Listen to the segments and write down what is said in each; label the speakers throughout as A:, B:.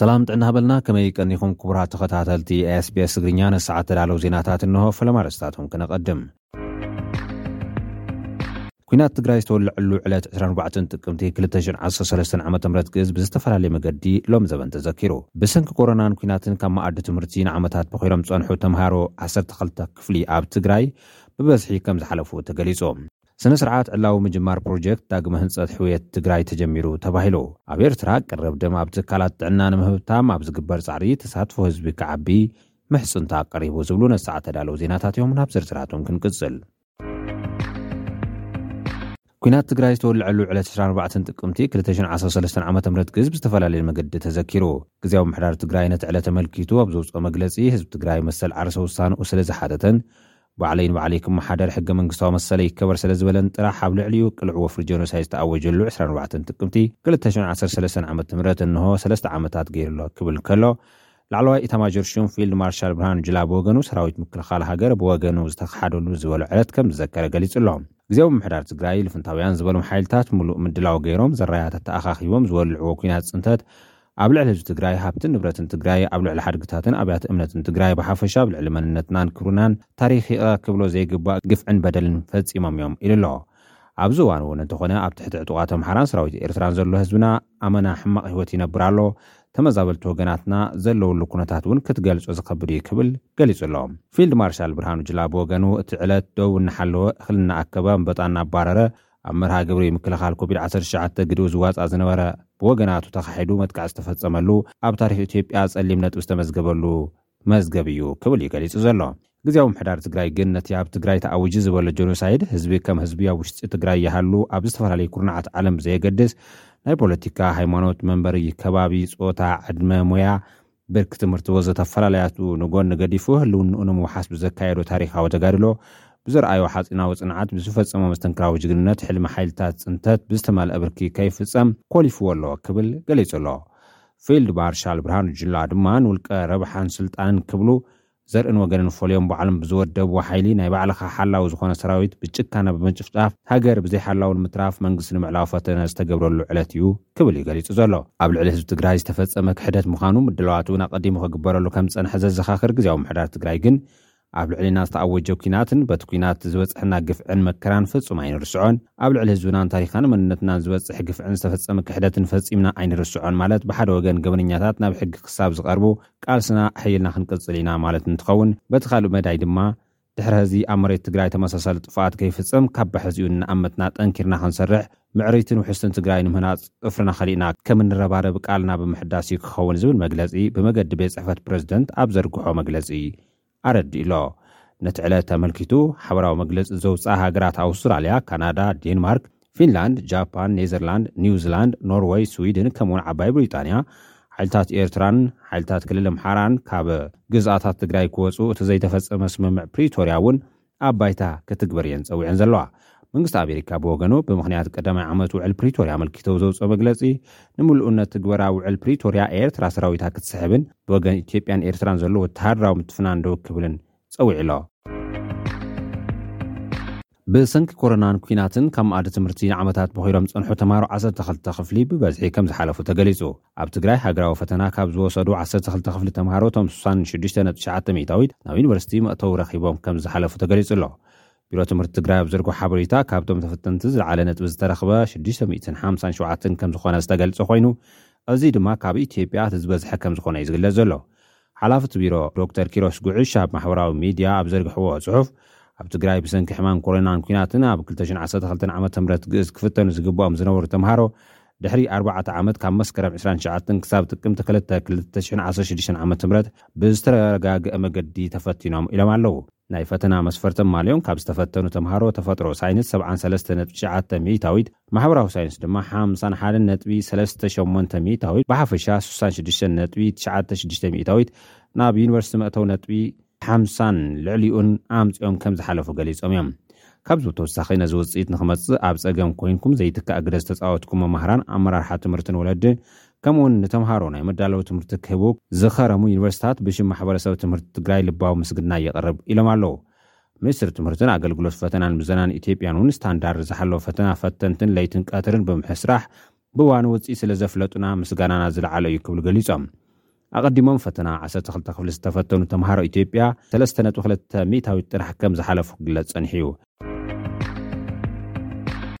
A: ሰላም ጥዕና ሃበልና ከመይ ቀኒኹም ክቡራት ተኸታተልቲ sbs ትግርኛ ነሰዓት ተዳለው ዜናታት እንሆ ፈለማ ኣርእስታቶም ክነቐድም ኩናት ትግራይ ዝተወለዐሉ ዕለት 24 ጥቅምቲ 213 ዓ ም ግእዝ ብዝተፈላለየ መገዲ ሎም ዘበን ተዘኪሩ ብሰንኪ ኮሮናን ኩናትን ካብ መኣዲ ትምህርቲ ንዓመታት በኺሮም ዝፀንሑ ተምሃሮ 12 ክፍሊ ኣብ ትግራይ ብበዝሒ ከምዝሓለፉ ተገሊፁ። ስነ ስርዓት ዕላዊ ምጅማር ፕሮጀክት ዳግመ ህንፀት ሕውየት ትግራይ ተጀሚሩ ተባሂሉ። ኣብ ኤርትራ ቀረብ ደም ኣብ ትካላት ጥዕና ንምህብታም ኣብ ዝግበር ፃዕሪ ተሳትፎ ህዝቢ ክዓቢ ምሕፅንታ ቀሪቡ ዝብሉ ነቲ ሰዓት ተዳለው ዜናታት እዮም። ናብ ዝርዝራቶም ክንቅፅል። ኲናት ትግራይ ዝተወለዐሉ ዕለት ዕስራን ኣርባዕተን ጥቅምቲ ክልተ ሽሕን ዓሰርተ ሰለስተን ዓመተ ምህረት ግዝ ብዝተፈላለየ መገዲ ተዘኪሩ። ግዝያዊ ምምሕዳር ትግራይ ነቲ ዕለት ኣመልኪቱ ኣብ ዘውፅኦ መግለፂ ህዝቢ ትግራይ መሰል ዓርሰ ውሳንኡ ስለዝሓተተን ባዕለይ ንባዕለይ ክመሓደር ሕገ መንግስታዊ መሰለይ ይከበር ስለዝበለን ጥራሕ ኣብ ልዕሊኡ ቅልዕ ወፍሪ ጀኖሳይድ ዝተኣወጀሉ ዕስራን ኣርባዕተን ጥቅምቲ ክልተ ሽሕን ዓሰርተ ሰለስተን ዓመተ ምህረት እነሆ ሰለስተ ዓመታት ገይሩ ኣሎ ክብል ከሎ ላዕለዋይ ኢታማዦር ሹም ፊልድ ማርሻል ብርሃኑ ጁላ ብወገኑ፣ ሰራዊት ምክልኻል ሃገር ብወገኑ ዝተኽሓደሉ ዝበሎ ዕለት ከም ዝዘከረ ገሊጹ'ሎ። ግዜያዊ ምምሕዳር ትግራይ፣ ልፍንታውያን ዝበሎም ሓይልታት ምሉእ ምድላው ገይሮም፣ ዘራያት ኣተኣኻኺቦም ዝወልዕዎ ኲናት ጽንተት፣ ኣብ ልዕሊ ህዝቢ ትግራይ፣ ሃብትን ንብረትን ትግራይ፣ ኣብ ልዕሊ ሓድግታትን ኣብያተ እምነትን ትግራይ ብሓፈሻ ኣብ ልዕሊ መንነትናን ክብርናን፣ ታሪኽ ይቕረ ክብሎ ዘይግባእ ግፍዕን በደልን ፈጺሞም'ዮም ኢሉ'ሎ። ኣብዚ እዋን'ውን እንተኾነ ኣብ ትሕቲ ዕጡቓት ኣምሓራን ሰራዊት ኤርትራን ዘሎ ህዝብና፣ ኣመና ሕማቕ ህይወት ይነብር ኣሎ፣ ተመዛበልቲ ወገናትና ዘለውሉ ኩነታት እውን ክትገልጾ ዝኸብድ እዩ ክብል ገሊጹ ኣሎ። ፊልድ ማርሻል ብርሃኑ ጁላ ብወገኑ እቲ ዕለት ዶብ እናሓለወ እኽሊ እናኣከበ ኣንበጣ እናኣባረረ ኣብ መርሃ ግብሪ ምክልኻል ኮቪድ ዓሰርተ ትሽዓተ ግደኡ ዝዋጻእ ዝነበረ ብወገናቱ ተኻሒዱ መጥቃዕቲ ዝተፈጸመሉ ኣብ ታሪኽ ኢትዮጵያ ጸሊም ነጥቢ ዝተመዝገበሉ መዝገብ እዩ ክብል እዩ ገሊጹ ዘሎ። ግዝያዊ ምሕዳር ትግራይ ግን ነቲ ኣብ ትግራይ ተኣዊጁ ዝበሎ ጆኖሳይድ ህዝቢ ከም ህዝቢ ኣብ ውሽጢ ትግራይ ይሃሉ ኣብ ዝተፈላለዩ ኩርናዓት ዓለም ብዘየገድስ ናይ ፖለቲካ፣ ሃይማኖት፣ መንበሪ፣ ከባቢ፣ ጾታ፣ ዕድመ፣ ሞያ፣ ብርኪ ትምህርቲ ወዘተ ኣፈላላያቱ ንጎኒ ገዲፉ ህልውንኡ ንምውሓስ ብዘካየዶ ታሪኻዊ ተጋድሎ፣ ብዘርኣዮ ሓጺናዊ ጽንዓት፣ ብዝፈጸሞ መስተንክራዊ ጅግንነት ሕልሚ ሓይልታት ጽንተት ብዝተመልኣ ብርኪ ከይፍጸም ኮሊፍዎ ኣሎ ክብል ገሊጹ ኣሎ። ፊልድ ማርሻል ብርሃኑ ጁላ ድማ ንውልቀ ረብሓን ስልጣንን ክብሉ ዘርእን ወገንን ፈልዮም ባዕሎም ብዝወደብዎ ሓይሊ ናይ ባዕልኻ ሓላዊ ዝኾነ ሰራዊት ብጭካነ ብምጭፍጫፍ ሃገር ብዘይ ሓላዊ ንምትራፍ መንግስቲ ንምዕላው ፈተነ ዝተገብረሉ ዕለት እዩ ክብል እዩ ገሊፁ ዘሎ። ኣብ ልዕሊ ህዝቢ ትግራይ ዝተፈፀመ ክሕደት ምዃኑ ምድላዋት እውን ኣቐዲሙ ክግበረሉ ከምዝፀንሐ ዘዘኻኽር ግዝያዊ ምምሕዳር ትግራይ ግን ኣብ ልዕሌና ዝተኣወጀ ኲናትን በቲ ኲናት ዝበፀሐና ግፍዕን መከራን ፍፁም ኣይንርስዖን። ኣብ ልዕሊ ህዝብናን ታሪኽናን መንነትናን ዝበፅሕ ግፍዕን ዝተፈፀመ ክሕደትን ፈፂምና ኣይንርስዖን ማለት ብሓደ ወገን ገበነኛታት ናብ ሕጊ ክሳብ ዝቐርቡ ቃልስና ኣሐይልና ክንቅፅል ኢና ማለት እንትኸውን በቲ ካሊእ መዳይ ድማ ድሕሪ ሐዚ ኣብ መሬት ትግራይ ተመሳሳሊ ጥፍኣት ከይፍፀም ካብ ሐዚኡ እናኣመትና ጠንኪርና ክንሰርሕ ምዕርይትን ውሕስትን ትግራይ ንምህናፅ ፅፍርና ከሊእና ከምንረባረብ ቃልና ብምሕዳስ እዩ ክኸውን ዝብል መግለፂ ብመገዲ ቤት ፅሕፈት ፕረዚደንት ኣብ ዘርግሖ መግለፂ ኣረዲኡ'ሎ። ነቲ ዕለት ኣመልኪቱ ሓበራዊ መግለጺ ዘውጽኣ ሃገራት ኣውስትራልያ፣ ካናዳ፣ ዴንማርክ፣ ፊንላንድ፣ ጃፓን፣ ኔዘርላንድ፣ ኒውዚላንድ፣ ኖርወይ፣ ስዊድን ከምኡ'ውን ዓባይ ብሪጣንያ፣ ሓይልታት ኤርትራን ሓይልታት ክልል ኣምሓራን ካብ ግዝኣታት ትግራይ ክወጹ እቲ ዘይተፈጸመ ስምምዕ ፕሪቶርያ'ውን ኣብ ባይታ ክትግበር እየን ጸዊዐን ዘለዋ። መንግስቲ ኣሜሪካ ብወገኑ ብምኽንያት ቀዳማይ ዓመት ውዕል ፕሪቶርያ ኣመልኪተው ዘውጽኦ መግለጺ ንምሉኡነት ትግበራ ውዕል ፕሪቶርያ ኤርትራ ሰራዊታ ክትስሕብን ብወገን ኢትዮጵያን ኤርትራን ዘሎ ወተሃደራዊ ምትፍናን ደው ክብልን ጸዊዑ'ሎ። ብሰንኪ ኮረናን ኲናትን ካብ መኣዲ ትምህርቲ ንዓመታት በኺሮም ዝጸንሑ ተማሃሮ ዓሰርተ ክልተ ክፍሊ ብበዝሒ ከምዝሓለፉ ተገሊጹ። ኣብ ትግራይ ሃገራዊ ፈተና ካብ ዝወሰዱ ዓሰርተ ክልተ ክፍሊ ተምሃሮ እቶም ስሳን ሽዱሽተ ነጥቢ ትሽዓተ ሚእታዊት ናብ ዩኒቨርሲቲ መእተዊ ረኺቦም ከም ዝሓለፉ ተገሊፁ ኣሎ። ቢሮ ትምህርቲ ትግራይ ኣብ ዘርጎ ሓበሬታ ካብቶም ተፈተንቲ ዝለዓለ ነጥቢ ዝተረኽበ ሽዱሽተ ሚእትን ሓምሳን ሸውዓተን ከም ዝኾነ ዝተገልፀ ኮይኑ እዙይ ድማ ካብ ኢትዮጵያ እቲ ዝበዝሐ ከም ዝኾነ እዩ ዝግለፅ ዘሎ። ሓላፊ እቲ ቢሮ ዶክተር ኪሮስ ጉዕሽ ኣብ ማሕበራዊ ሚድያ ኣብ ዘርግሕዎ ፅሑፍ፣ ኣብ ትግራይ ብሰንኪ ሕማም ኮሮናን ኲናትን ኣብ ክልተ ሽሕን ዓሰርተ ክልተን ዓመተ ምህረት ግእዝ ክፍተኑ ዝግበኦም ዝነበሩ ተምሃሮ ድሕሪ ኣርባዕተ ዓመት ካብ መስከረም ዕስራን ትሽዓተን ክሳብ ጥቅምቲ ክልተ ክልተ ሽሕን ዓሰርተ ሽዱሽተን ዓመተ ምህረት ብዝተረጋግአ መገዲ ተፈቲኖም ኢሎም ኣለዉ። ናይ ፈተና መስፈርቲ ኣማሊኦም ካብ ዝተፈተኑ ተምሃሮ ተፈጥሮ ሳይንስ ሰብዓን ሰለስተ ነጥቢ ትሽዓተ ሚኢታዊት፣ ማሕበራዊ ሳይንስ ድማ ሓምሳን ሓደን ነጥቢ ሰለስተ ሸሞንተ ሚኢታዊት፣ ብሓፈሻ ስሳን ሽዱሽተን ነጥቢ ትሽዓተ ሽዱሽተ ሚኢታዊት ናብ ዩኒቨርሲቲ መእተዊ ነጥቢ ሓምሳን ልዕሊኡን ኣምጺኦም ከም ዝሓለፉ ገሊጾም እዮም። ካብዚ ብተወሳኺ ነዚ ውጽኢት ንክመጽእ ኣብ ጸገም ኮይንኩም ዘይትካእ ግደ ዝተጻወትኩም መማህራን፣ ኣመራርሓ ትምህርትን ወለድን ከምኡውን ንተምሃሮ ናይ መዳለዊ ትምህርቲ ክህቡ ዝኸረሙ ዩኒቨርሲታት ብሽም ማሕበረሰብ ትምህርቲ ትግራይ ልባዊ ምስግናይ የቕርብ ኢሎም ኣለው። ሚኒስትሪ ትምህርትን ኣገልግሎት ፈተናን ምዘናን ኢትዮጵያን እውን ስታንዳርድ ዝሓለወ ፈተና ፈተንትን ለይትን ቀትርን ብምሕስራሕ ብእዋኑ ውፅኢት ስለዘፍለጡና ምስጋናና ዝለዓለ እዩ ክብሉ ገሊፆም። ኣቐዲሞም ፈተና ዓሰርተ ክልተ ክፍሊ ዝተፈተኑ ተምሃሮ ኢትዮጵያ ሰለስተ ነጥቢ ክልተ ሚእታዊት ጥራሕ ከምዝሓለፉ ክግለፅ ፀኒሑ እዩ።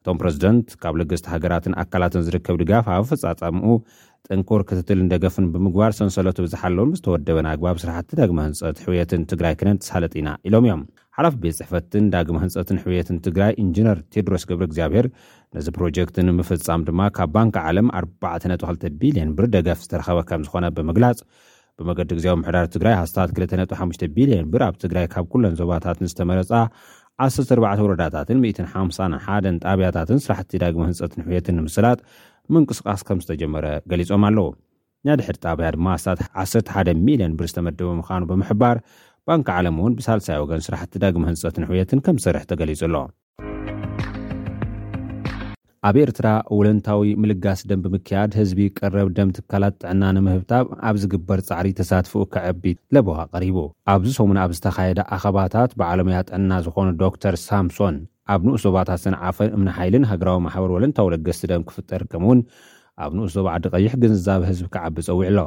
A: እቶም ፕረዚደንት፣ ካብ ለገስቲ ሃገራትን ኣካላትን ዝርከብ ድጋፍ ኣብ ኣፈፃፀምኡ ጥንኩር ክትትልን ደገፍን ብምግባር ሰንሰለቱ ብዝሓለወን ብዝተወደበን ኣግባብ ስራሕቲ ዳግመ ህንፀት ሕውየትን ትግራይ ክነንተሳልጥ ኢና ኢሎም እዮም። ሓላፊ ቤት ፅሕፈትን ዳግመ ህንፀትን ሕውየትን ትግራይ ኢንጂነር ቴድሮስ ገብረእግዚኣብሄር ነዚ ፕሮጀክት ንምፍፃም ድማ ካብ ባንኪ ዓለም ኣርባዕተ ነጥቢ ክልተ ቢሊየን ብር ደገፍ ዝተረኸበ ከምዝኾነ ብምግላፅ ብመገዲ ግዜያዊ ምምሕዳር ትግራይ ኣስታት ክልተ ነጥቢ ሓሙሽተ ቢልየን ብር ኣብ ትግራይ ካብ ኩለን ዞባታት ንዝተመረፃ ዓሰርተ ኣርባዕተ ወረዳታትን ሚእትን ሓምሳን ሓደን ጣብያታትን ስራሕቲ ዳግመ ህንፀትን ሕውየትን ንምስላጥ ምንቅስቓስ ከምዝተጀመረ ገሊፆም ኣለው። ንድሕድ ጣብያ ድማ ኣስታት ዓሰርተ ሓደ ሚልየን ብር ዝተመደበ ምዃኑ ብምሕባር፣ ባንኪ ዓለም እውን ብሳልሳይ ወገን ስራሕቲ ዳግመ ህንፀትን ሕውየትን ከምዝሰርሕ ተገሊፁ ኣሎ። ኣብ ኤርትራ ውለንታዊ ምልጋስ ደም ብምክያድ ህዝቢ ቀረብ ደም ትካላት ጥዕና ንምህብታብ ኣብ ዝግበር ጻዕሪ ተሳትፍኡ ከዕቢ ለበዋ ቀሪቡ። ኣብዚ ሰሙን ኣብ ዝተኻየደ ኣኸባታት በዓለሙያ ጥዕና ዝኾኑ ዶክተር ሳምሶን ኣብ ንኡስ ዞባታት ሰንዓፈን እምኒ ሓይልን ሃገራዊ ማሕበር ወለንታዊ ለገስቲ ደም ክፍጠር ከምእውን ኣብ ንኡስ ዞባ ዓዲ ቀይሕ ግንዛበ ህዝቢ ክዓቢ ጸዊዑ'ሎ።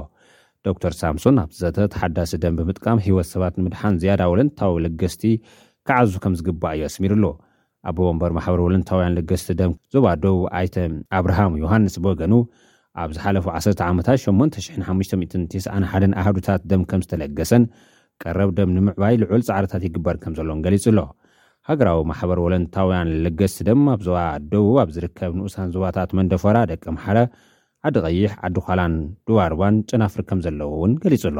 A: ዶክተር ሳምሶን ኣብቲ ዘተ፣ ተሓዳሲ ደም ብምጥቃም ህይወት ሰባት ንምድሓን ዝያዳ ወለንታዊ ለገስቲ ክዓዙ ከምዝግባእ እዩ ኣስሚሩሉ። ኣቦ ወንበር ማሕበር ወለንታውያን ለገስቲ ደም ዞባ ደቡብ ኣይተ ኣብርሃም ዮሃንስ ብወገኑ፣ ኣብ ዝሓለፉ ዓሰርተ ዓመታት ሸሞንተ ሽሕን ሓሙሽተ ሚእትን ቴስዓን ሓደን ኣሃዱታት ደም ከምዝተለገሰን ቀረብ ደም ንምዕባይ ልዑል ጻዕርታት ይግበር ከምዘሎን ገሊጹ'ሎ። ሃገራዊ ማሕበር ወለንታውያን ለገስቲ ደም ኣብ ዞባ ደቡብ ኣብ ዝርከብ ንኡሳን ዞባታት መንደፈራ፣ ደቀምሓረ፣ ዓዲ ቐይሕ፣ ዓዲ ዃላን ዶባ ርባን ጨናፍር ከም ዘለዎ እውን ገሊጹ ኣሎ።